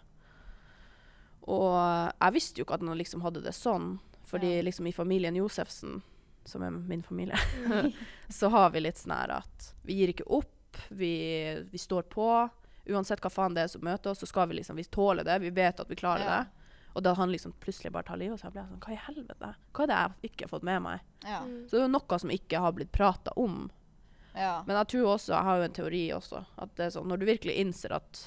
Og jeg visste jo ikke at han liksom hadde det sånn, fordi Ja. liksom i familien Josefsen, som er min familie, så har vi litt sånn her at vi gir ikke opp, vi, vi står på. Uansett hva faen det er som møter oss, så skal vi liksom Vi tåler det, vi vet at vi klarer Ja. det. Og da han liksom plutselig bare tar livet av seg, ble jeg sånn Hva i helvete? Hva er det jeg ikke har fått med meg? Ja. Mm. Så det er jo noe som ikke har blitt prata om. ja. Men jeg tror også, jeg har jo en teori også, at det er sånn, når du virkelig innser at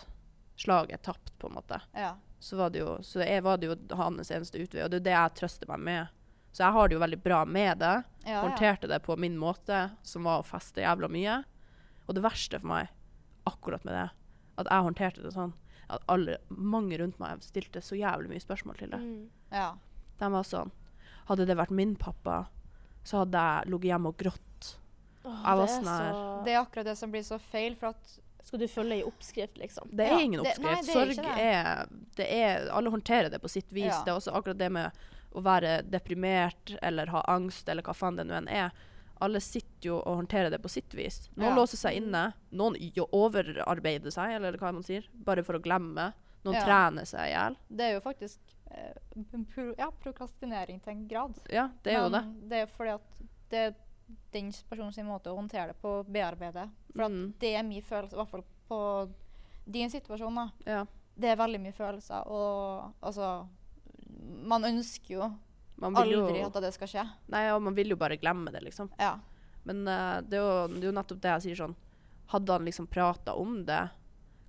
slaget er tapt, på en måte, ja. så var det jo, så jeg, var det jo hans eneste utvei. Og det er det jeg trøster meg med. Så jeg har det jo veldig bra med det. ja, ja. Håndterte det på min måte, som var å feste jævla mye. Og det verste for meg, akkurat med det, at jeg håndterte det sånn at alle, mange rundt meg stilte så jævlig mye spørsmål til det. Mm. ja. De var sånn Hadde det vært min pappa, så hadde jeg ligget hjemme og grått. Åh, Jeg var det er sånn her- så- Det er akkurat det som blir så feil, for at Skal du følge ei oppskrift, liksom? Det er Ja, ingen det- nei, oppskrift. det er Sorg det. er, det er Alle håndterer det på sitt vis. Ja. Det er også akkurat det med å være deprimert eller ha angst eller hva faen det nå enn er. Alle sitter jo og håndterer det på sitt vis. Noen Ja. låser seg inne. Noen overarbeider seg, eller hva man sier, bare for å glemme. Noen Ja. trener seg i hjel. det er jo faktisk eh, pro, ja, prokrastinering til en grad. Ja, det er jo det. Det er fordi at det er den personens måte å håndtere det på, bearbeide. For Mm. det er mye følelse, i hvert fall på din situasjon. da. Ja. Det er veldig mye følelser, og altså Man ønsker jo aldri jo, at det skal skje. nei, og man vil jo bare glemme det, liksom. Ja. Men uh, det, er jo, det er jo nettopp det jeg sier sånn Hadde han liksom prata om det,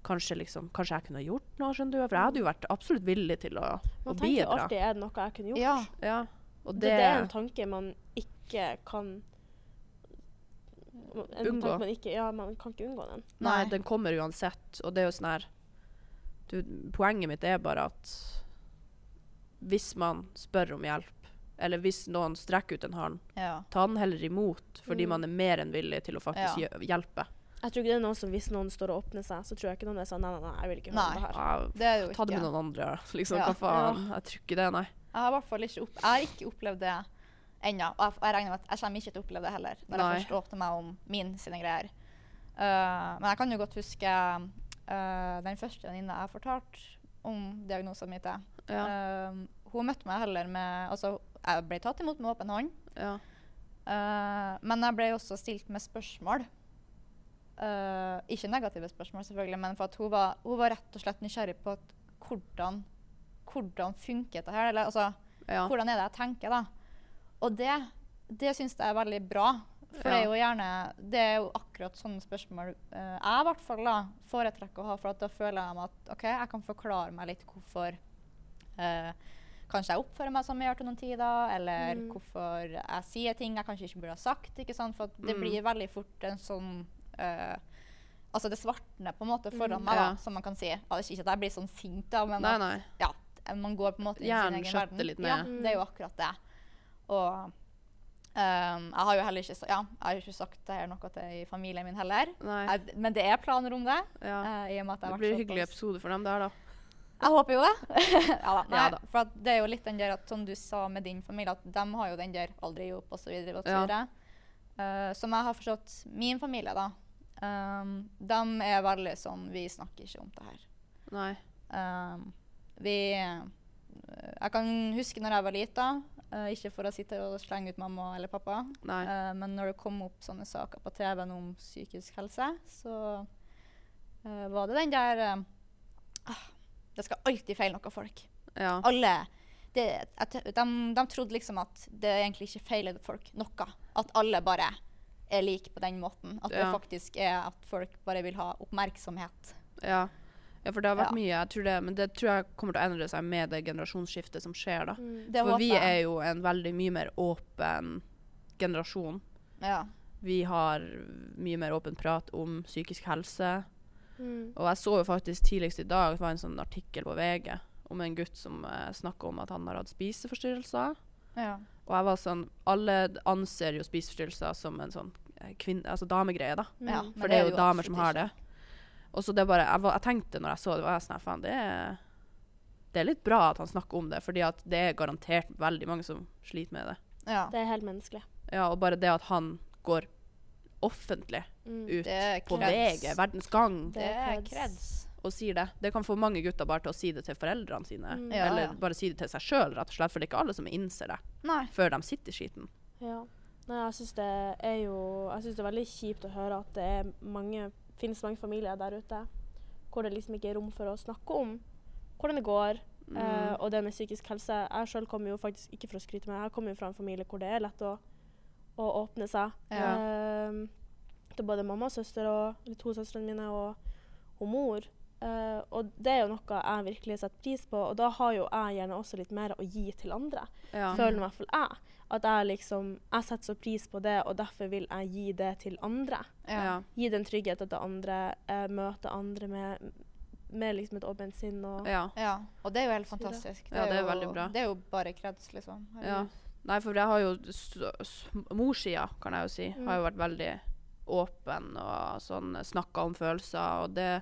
kanskje liksom Kanskje jeg kunne gjort noe, skjønner du? For jeg hadde jo vært absolutt villig til å, å Man tenker bidra. alltid er det noe jeg kunne gjort. ja. Ja. Og det, det, det er en tanke man ikke kan en Unngå. tanke Man ikke, ja, man kan ikke unngå den. Nei, Nei. den kommer uansett. Og det er jo sånn her du, Poenget mitt er bare at hvis man spør om hjelp, eller hvis noen strekker ut en hånd, ja. ta den heller imot, fordi Mm. man er mer enn villig til å faktisk Ja. hjelpe. Jeg tror ikke det er noen som Hvis noen står og åpner seg, så tror jeg ikke noen er sånn Nei, nei, nei, jeg vil ikke høre Nei. det her. Det er det ikke. ta det med noen andre, liksom. Ja. Hva faen? Jeg tror ikke det, nei. Jeg har i hvert fall ikke, opp, jeg har ikke opplevd det ennå. Og jeg, jeg regner med at jeg kommer ikke til å oppleve det heller, når Nei. jeg først åpner meg om min sine greier. Uh, men jeg kan jo godt huske uh, den første venninna jeg fortalte om diagnosen min til. Ja, Uh, hun møtte meg heller med Altså, jeg ble tatt imot med åpen hånd. ja. Uh, men jeg ble også stilt med spørsmål. Uh, ikke negative spørsmål, selvfølgelig, men for at hun var, hun var rett og slett nysgjerrig på hvordan, hvordan funker dette her? Eller altså, ja. hvordan er det jeg tenker, da? Og det, det syns jeg er veldig bra. For det er jo gjerne Det er jo akkurat sånne spørsmål uh, jeg i hvert fall da foretrekker å ha, for at da føler jeg at OK, jeg kan forklare meg litt hvorfor eh, Kanskje jeg oppfører meg som jeg gjør til noen tider, eller Mm. hvorfor jeg sier ting jeg kanskje ikke burde ha sagt. ikke sant? For det Mm. blir veldig fort en sånn uh, Altså det svartner på en måte foran Mm. meg, da, Ja. som man kan si. Altså, ikke at jeg blir sånn sint, da, men Nei, at ja, man går på en måte i sin egen verden. litt Ja, det er jo akkurat det. Og Um, jeg har jo heller ikke, ja, har ikke sagt noe til familien min heller. Jeg, men det er planer om det. Ja. Uh, Det blir en hyggelig episode for dem der, da. Jeg håper jo det. ja, da, nei, Ja da. For at det er jo litt den der at som du sa med din familie, at de har jo den der aldri jobb, osv. Ja. Uh, som jeg har forstått min familie, da. Um, de er veldig sånn Vi snakker ikke om det her. Nei. Um, vi Jeg kan huske når jeg var lita, uh, ikke for å sitte og slenge ut mamma eller pappa, eh, men når det kom opp sånne saker på TV-en om psykisk helse, så uh, var det den der ah, Det skal alltid feile noe folk. Ja. Alle det, at, de, de trodde liksom at det egentlig ikke feiler folk noe. At alle bare er like på den måten. At det faktisk er at folk bare vil ha oppmerksomhet. Ja. ja, for det har vært Ja. mye. Jeg tror det, men det tror jeg kommer til å endre seg med det generasjonsskiftet som skjer. da. Mm. For vi er jo en veldig mye mer åpen generasjon. Ja. Vi har mye mer åpen prat om psykisk helse. Mm. Og jeg så jo faktisk tidligst i dag, det var en sånn artikkel på VG om en gutt som eh, snakka om at han har hatt spiseforstyrrelser. ja. Og jeg var sånn Alle anser jo spiseforstyrrelser som en sånn kvinne, altså damegreie, da. Mm. ja. For det er jo damer som har det. Og så det bare jeg, var, jeg tenkte når jeg så det, var jeg sånn Faen, det er det er litt bra at han snakker om det, fordi at det er garantert veldig mange som sliter med det. Ja. Det er helt menneskelig. Ja, Og bare det at han går offentlig Mm. ut på. VG, Verdens Gang, Det er creds. og sier det. Det kan få mange gutter bare til å si det til foreldrene sine. Mm. Ja, eller ja. bare si det til seg sjøl, rett og slett. For det er ikke alle som innser det Nei. før de sitter i skiten. Ja. Nei, jeg syns det er jo Jeg synes det er veldig kjipt å høre at det er mange, finnes mange familier der ute hvor det liksom ikke er rom for å snakke om hvordan det går. Mm. Uh, og det med psykisk helse. Jeg sjøl kommer jo faktisk ikke for å skryte meg, jeg kommer jo fra en familie hvor det er lett å, å åpne seg. Ja. Uh, til både mamma og søster og de to søstrene mine og, og mor. Uh, og det er jo noe jeg virkelig setter pris på, og da har jo jeg gjerne også litt mer å gi til andre ja. føler i hvert fall jeg. At jeg liksom Jeg setter så pris på det, og derfor vil jeg gi det til andre. Ja. Gi den tryggheten til andre, uh, møte andre med, med liksom et åpent sinn og ja. ja. Og det er jo helt fantastisk. det. Ja, det er jo, veldig bra. Det er jo bare kreds, liksom. Ja. Nei, for jeg har jo Morssida, kan jeg jo si, Mm. har jo vært veldig åpen og sånn snakka om følelser, og det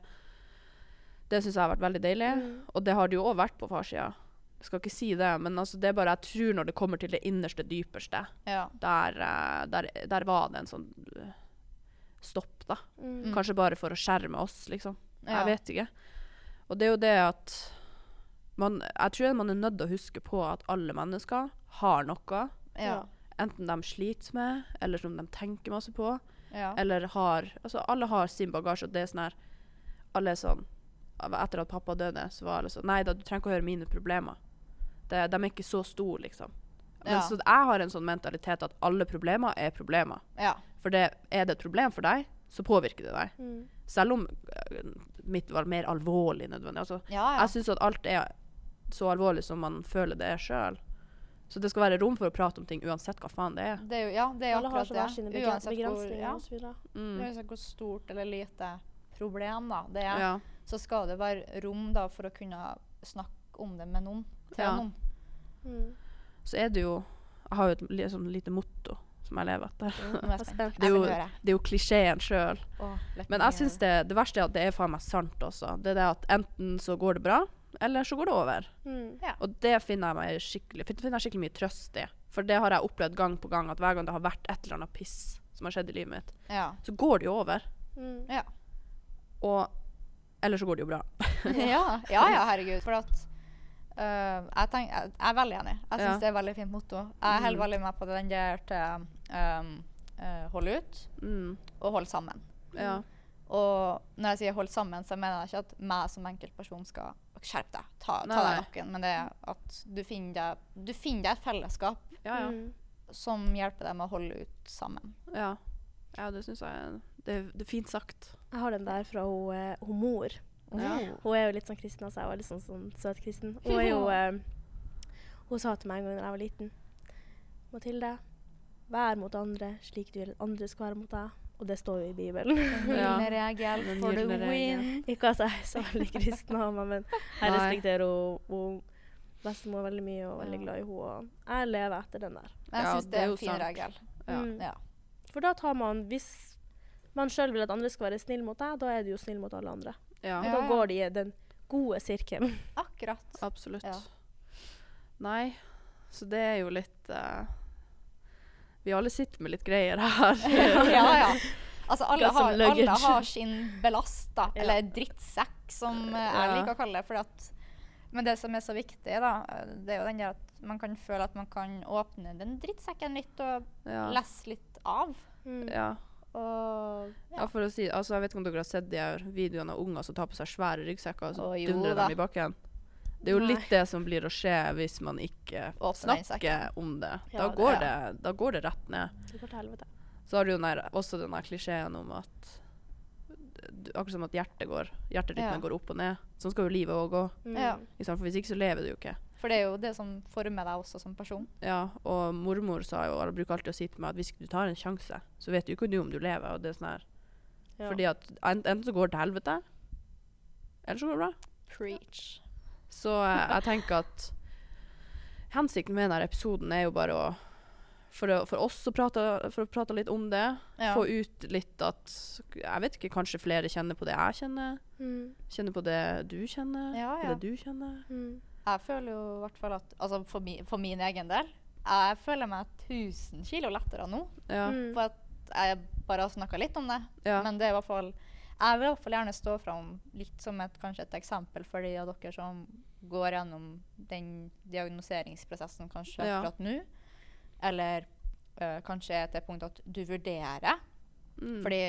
Det syns jeg har vært veldig deilig. Mm. Og det har det jo òg vært på farssida. Jeg skal ikke si det, men altså det er bare jeg tror når det kommer til det innerste, dypeste, Ja. der, eh, der, der var det en sånn eh, stopp, da. Mm. Mm. Kanskje bare for å skjerme oss, liksom. Ja. Jeg vet ikke. Og det er jo det at man, Jeg tror man er nødt til å huske på at alle mennesker har noe. Ja. Enten de sliter med, eller som de tenker masse på. Ja. Eller har Altså, alle har sin bagasje, og det er sånn her Alle er sånn Etter at pappa døde, så var alle sånn Nei da, du trenger ikke å høre mine problemer. Det, de er ikke så store, liksom. Men Ja. så jeg har en sånn mentalitet at alle problemer er problemer. ja. For det, er det et problem for deg, så påvirker det deg. Mm. Selv om øh, mitt var mer alvorlig nødvendig. Altså, ja. Jeg syns at alt er så alvorlig som man føler det er sjøl. Så det skal være rom for å prate om ting uansett hva faen det er. Det er jo, ja, det er Alle har akkurat så hver det. sine begren- Uansett hvor, begrensninger ja, og. Mm. uansett hvor stort eller lite problem da, det er, Ja. så skal det være rom da, for å kunne snakke om det med noen. Til Ja. noen. Mm. Så er det jo Jeg har jo et li- sånn lite motto som jeg lever etter. Er spent. Det er jo, det er jo klisjeen sjøl. Men jeg syns det, det verste er at det er faen meg sant også. Det er det at enten så går det bra, eller så går det over. Mm. Og det finner jeg meg skikkelig finner jeg skikkelig mye trøst i. For det har jeg opplevd gang på gang, at hver gang det har vært et eller annet piss som har skjedd i livet mitt, Ja. så går det jo over. Mm. Ja. Og Eller så går det jo bra. ja, ja, ja, herregud. For at uh, jeg, tenk, jeg, jeg er veldig enig. Jeg syns Ja. det er et veldig fint motto. Jeg holder Mm. veldig med på den der til um, uh, holde ut Mm. og holde sammen. Ja. Og når jeg sier 'hold sammen', så mener jeg ikke at meg som enkeltperson skal skjerpe deg, ta, ta deg noen. nakken, men det er at du finner deg, du finner deg et fellesskap Ja, ja. Mm. som hjelper deg med å holde ut sammen. ja. ja det syns jeg det, det er fint sagt. Jeg har den der fra hun, eh, hun mor. Ja. Hun er jo litt sånn kristen, altså. Jeg var litt sånn, sånn søt kristen. Hun er jo eh, Hun sa til meg en gang da jeg var liten Mathilde, vær mot andre slik du vil at andre skal være mot deg. Og det står jo i Bibelen. Den Ja. for the win. Ikke at jeg er så veldig kristen av meg, men jeg respekterer henne. Bestemor veldig mye og veldig glad i henne. Og jeg lever etter den der. Jeg Ja, syns det det er en fin regel. Ja. Mm. For da tar man Hvis man sjøl vil at andre skal være snill mot deg, da er du jo snill mot alle andre. Ja, Og da går de i den gode sirkelen. Akkurat. absolutt. Ja. Nei, så det er jo litt eh, Vi alle sitter med litt greier her. ja, ja. Altså, alle har, alle har sin belast, da. Ja. Eller drittsekk, som jeg liker å kalle det. Fordi at, men det som er så viktig, da, det er jo den der at man kan føle at man kan åpne den drittsekken litt og Ja. lese litt av. Mm. ja. Og ja, for å si altså, Jeg vet ikke om dere har sett de her videoene av unger som tar på seg svære ryggsekker og så dundrer da. dem i bakken. Det er jo Nei. litt det som blir å skje hvis man ikke Åpner snakker om det. Ja, Da det- går, ja. det, da går det rett ned. Det går til helvete. Så har du jo den der, også den klisjeen om at Akkurat som at hjertet går hjerterytmen Ja. går opp og ned. Sånn skal jo livet òg gå. Mm. Ja. For hvis ikke så lever du jo ikke. For det er jo det som former deg også som person. Ja, og mormor sa jo, eller bruker alltid å si til meg at hvis du tar en sjanse, så vet du ikke du om du lever. Og det er sånn her. Ja. Fordi at enten så går det til helvete, eller så går det bra. Preach. Så jeg tenker at hensikten med denne episoden er jo bare å for, å, for oss å prate, for å prate litt om det. Ja. Få ut litt at Jeg vet ikke, kanskje flere kjenner på det jeg kjenner. Mm. Kjenner på det du kjenner. Ja, ja. Det du kjenner. Mm. Jeg føler jo i hvert fall at Altså for, mi, for min egen del Jeg føler meg 1000 kilo lettere nå. Ja. Mm. For at jeg bare har snakka litt om det. Men det er i hvert fall Jeg vil i hvert fall gjerne stå fram litt som et, kanskje et eksempel for de av dere som går gjennom den diagnoseringsprosessen kanskje Ja. akkurat nå. Eller øh, kanskje er til et punkt at du vurderer. Mm. Fordi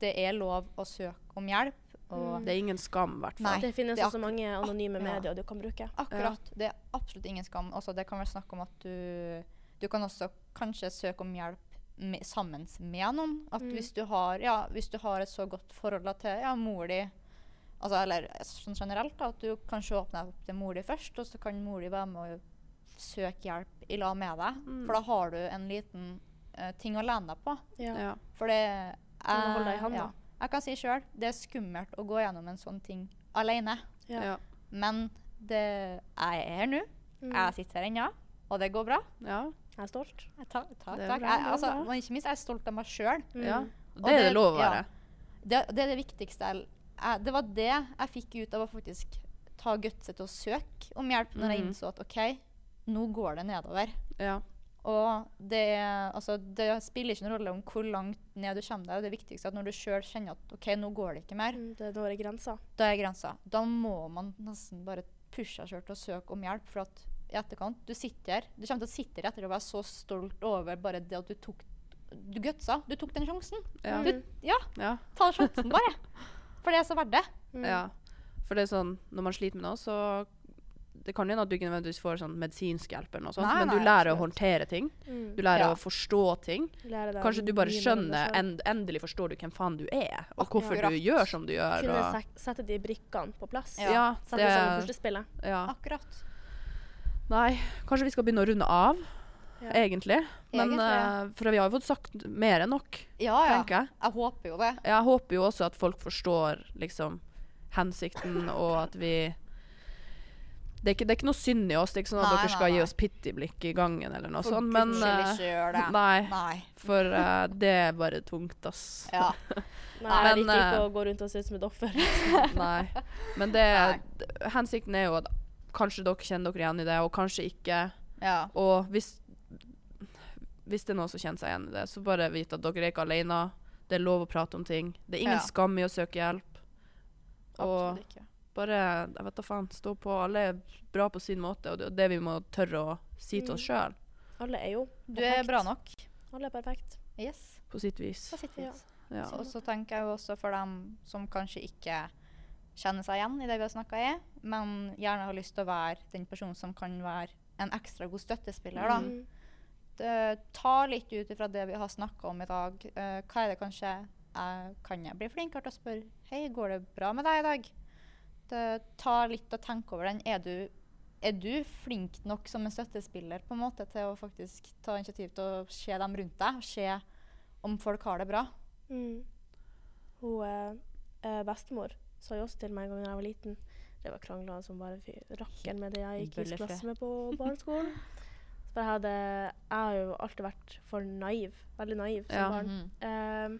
det er lov å søke om hjelp. Og Mm. Det er ingen skam, i hvert fall. Det finnes det også mange anonyme ja. medier du kan bruke. akkurat, det er absolutt ingen skam. Også, det kan være snakk om at du Du kan også kanskje søke om hjelp med, sammen med noen. At Mm. hvis, du har, ja, hvis du har et så godt forhold til ja, mor di altså, Eller sånn generelt, da, at du kanskje åpner opp til mor di først, og så kan mor di være med å søke hjelp i lag med deg. Mm. For da har du en liten uh, ting å lene deg på. Ja. Ja. For det handa. ja, Jeg kan si sjøl, det er skummelt å gå gjennom en sånn ting alene. Ja. Ja. Men det, jeg er her nå. Mm. Jeg sitter her ennå, og det går bra. Ja. Jeg er stolt. Jeg takk, takk. Jeg, er altså, men ikke minst jeg er stolt av meg sjøl. Mm. ja. Det er det- det lov å ja. Det, det er det viktigste. Jeg, jeg, det var det jeg fikk ut av å faktisk ta gutset til å søke om hjelp, når jeg Mhm. innså at OK, nå går det nedover. Ja. Og det, altså, det spiller ikke noen rolle om hvor langt ned du kommer deg. Det viktigste er at når du sjøl kjenner at OK, nå går det ikke mer, Mm, Det når er grensa. da er grensa. Da må man nesten bare pushe seg sjøl til å søke om hjelp. For at i etterkant Du sitter her. Du kommer til å sitte her etter å være så stolt over bare det at du tok Du gutsa. Du tok den sjansen. Ja. Du, ja, Ja. ta sjansen, bare. For det er så verdt det. Mm. ja. For det er sånn, når man sliter med noe, så det kan hende at du ikke nødvendigvis får sånn medisinsk hjelp, eller noe sånt, Nei, men du lærer lærer å håndtere ting. Mm. Du lærer Ja. å forstå ting. Kanskje du bare skjønner end, Endelig forstår du hvem faen du er, og hvorfor Akkurat. du gjør som du gjør. Kunne Og, sette de brikkene på plass. Ja. ja, Sette det som det, puslespillet. ja. Akkurat. Nei, kanskje vi skal begynne å runde av, Ja. egentlig. Men, Egentlig. eh, for vi har jo fått sagt mer enn nok, Ja, ja. tenker jeg. Jeg håper jo det. Jeg håper jo også at folk forstår liksom hensikten, og at vi det er, ikke, det er ikke noe synd i oss. Det er ikke sånn at Nei, dere nei, skal gi oss pity-blikk i gangen eller noe sånt. Men gjør det. Nei, Nei. for uh, det er bare tungt, ass. Ja. Nei, Men, jeg liker ikke å gå rundt og se ut som et offer. Nei. Men det, Nei. hensikten er jo at kanskje dere kjenner dere igjen i det, og kanskje ikke. ja. Og hvis, hvis det er noen som kjenner seg igjen i det, så bare vit at dere er ikke alene. Det er lov å prate om ting. Det er ingen Ja. skam i å søke hjelp. Og ikke. bare jeg vet da faen, stå på. Alle er bra på sin måte, og det er det vi må tørre å si til oss sjøl. Alle er jo perfekt. Du er bra nok. Alle er perfekt. Yes. På sitt vis. På sitt vis. Ja. Ja. Og så tenker jeg jo også for dem som kanskje ikke kjenner seg igjen i det vi har snakka i, men gjerne har lyst til å være den personen som kan være en ekstra god støttespiller. da. Mm. Det, ta litt ut ifra det vi har snakka om i dag. Uh, hva er det kanskje jeg kan jeg bli flinkere til å spørre Hei, går det bra med deg i dag? Det, ta litt og tenk over den. Er du, er du flink nok som en støttespiller på en måte til å faktisk ta initiativ til å se dem rundt deg? Se om folk har det bra? Mm. Hun eh, bestemor sa jo også til meg en gang da jeg var liten Det var krangla som bare rakkeren med det jeg gikk i klasse med på barneskolen. For jeg, hadde, jeg har jo alltid vært for naiv. Veldig naiv som Ja. barn. Ehm,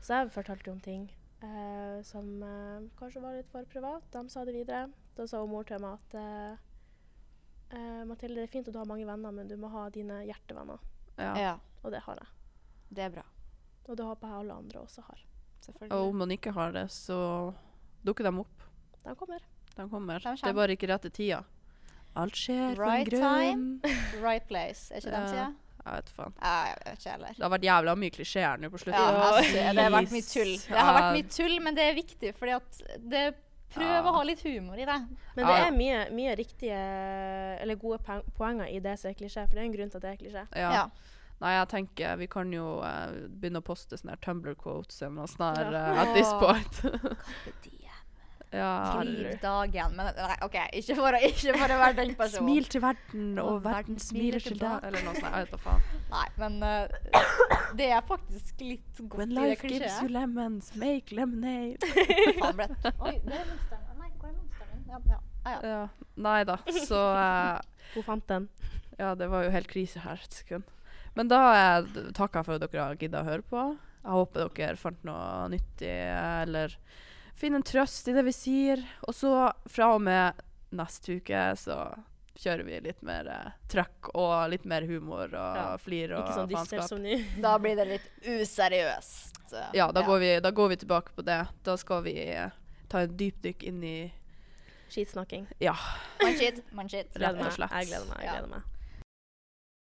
så jeg fortalte jo om ting uh, som uh, kanskje var litt for privat. De sa det videre. Da sa mor til meg at uh, eh, Mathilde, det er fint at du har mange venner, men du må ha dine hjertevenner. Ja. Ja, Og det har jeg. det er bra. Og det håper jeg alle andre også har. Og om man ikke har det, så dukker de opp. De kommer. De kommer. De Det er bare ikke rette tida. Alt skjer for en Right grunn. Right place, er ikke det de sier? Jeg vet faen. Ja, Jeg vet ikke heller. Det har vært jævla mye klisjeer nå på slutten. Ja, altså, det har vært mye tull. Det har vært mye tull, men det er viktig, fordi at det Prøv Ja. å ha litt humor i det. Men Ja. det er mye, mye riktige eller gode poenger i det som er klisjé, for det er en grunn til at det er klisjé. Ja. Ja. Nei, jeg tenker vi kan jo uh, begynne å poste sånne her Tumblr quotes eller noe sånt Ja. uh, at this point. ja, Skriv dagen. Men nei, OK, ikke for, å, ikke for å være den personen. Smil til verden, og, verden smiler til deg. Eller noe sånt. Jeg vet da faen. Nei, men uh, det er faktisk litt godt When life gives you lemons, make lemonade. Faen. Oi, det er monsteren. Nei, hvor er monsteren? Ja, ja. Ah, ja. Ja. Nei da. Så uh, Hun fant den. Ja, det var jo helt krise her et sekund. Men da eh, d- takker jeg for at dere har giddet å høre på. Jeg håper dere fant noe nyttig, eh, eller finner en trøst i det vi sier. Og så fra og med neste uke så kjører vi litt mer eh, trøkk og litt mer humor og Ja, flir og Ikke sånn dyster faenskap. som nå. Da blir det litt useriøst. Ja, da, Går vi, da går vi tilbake på det. Da skal vi eh, ta en dypdykk inn i Skitsnakking. Ja. Man shit, man shit. Rett og meg. slett. Jeg gleder meg. Jeg Ja. gleder meg.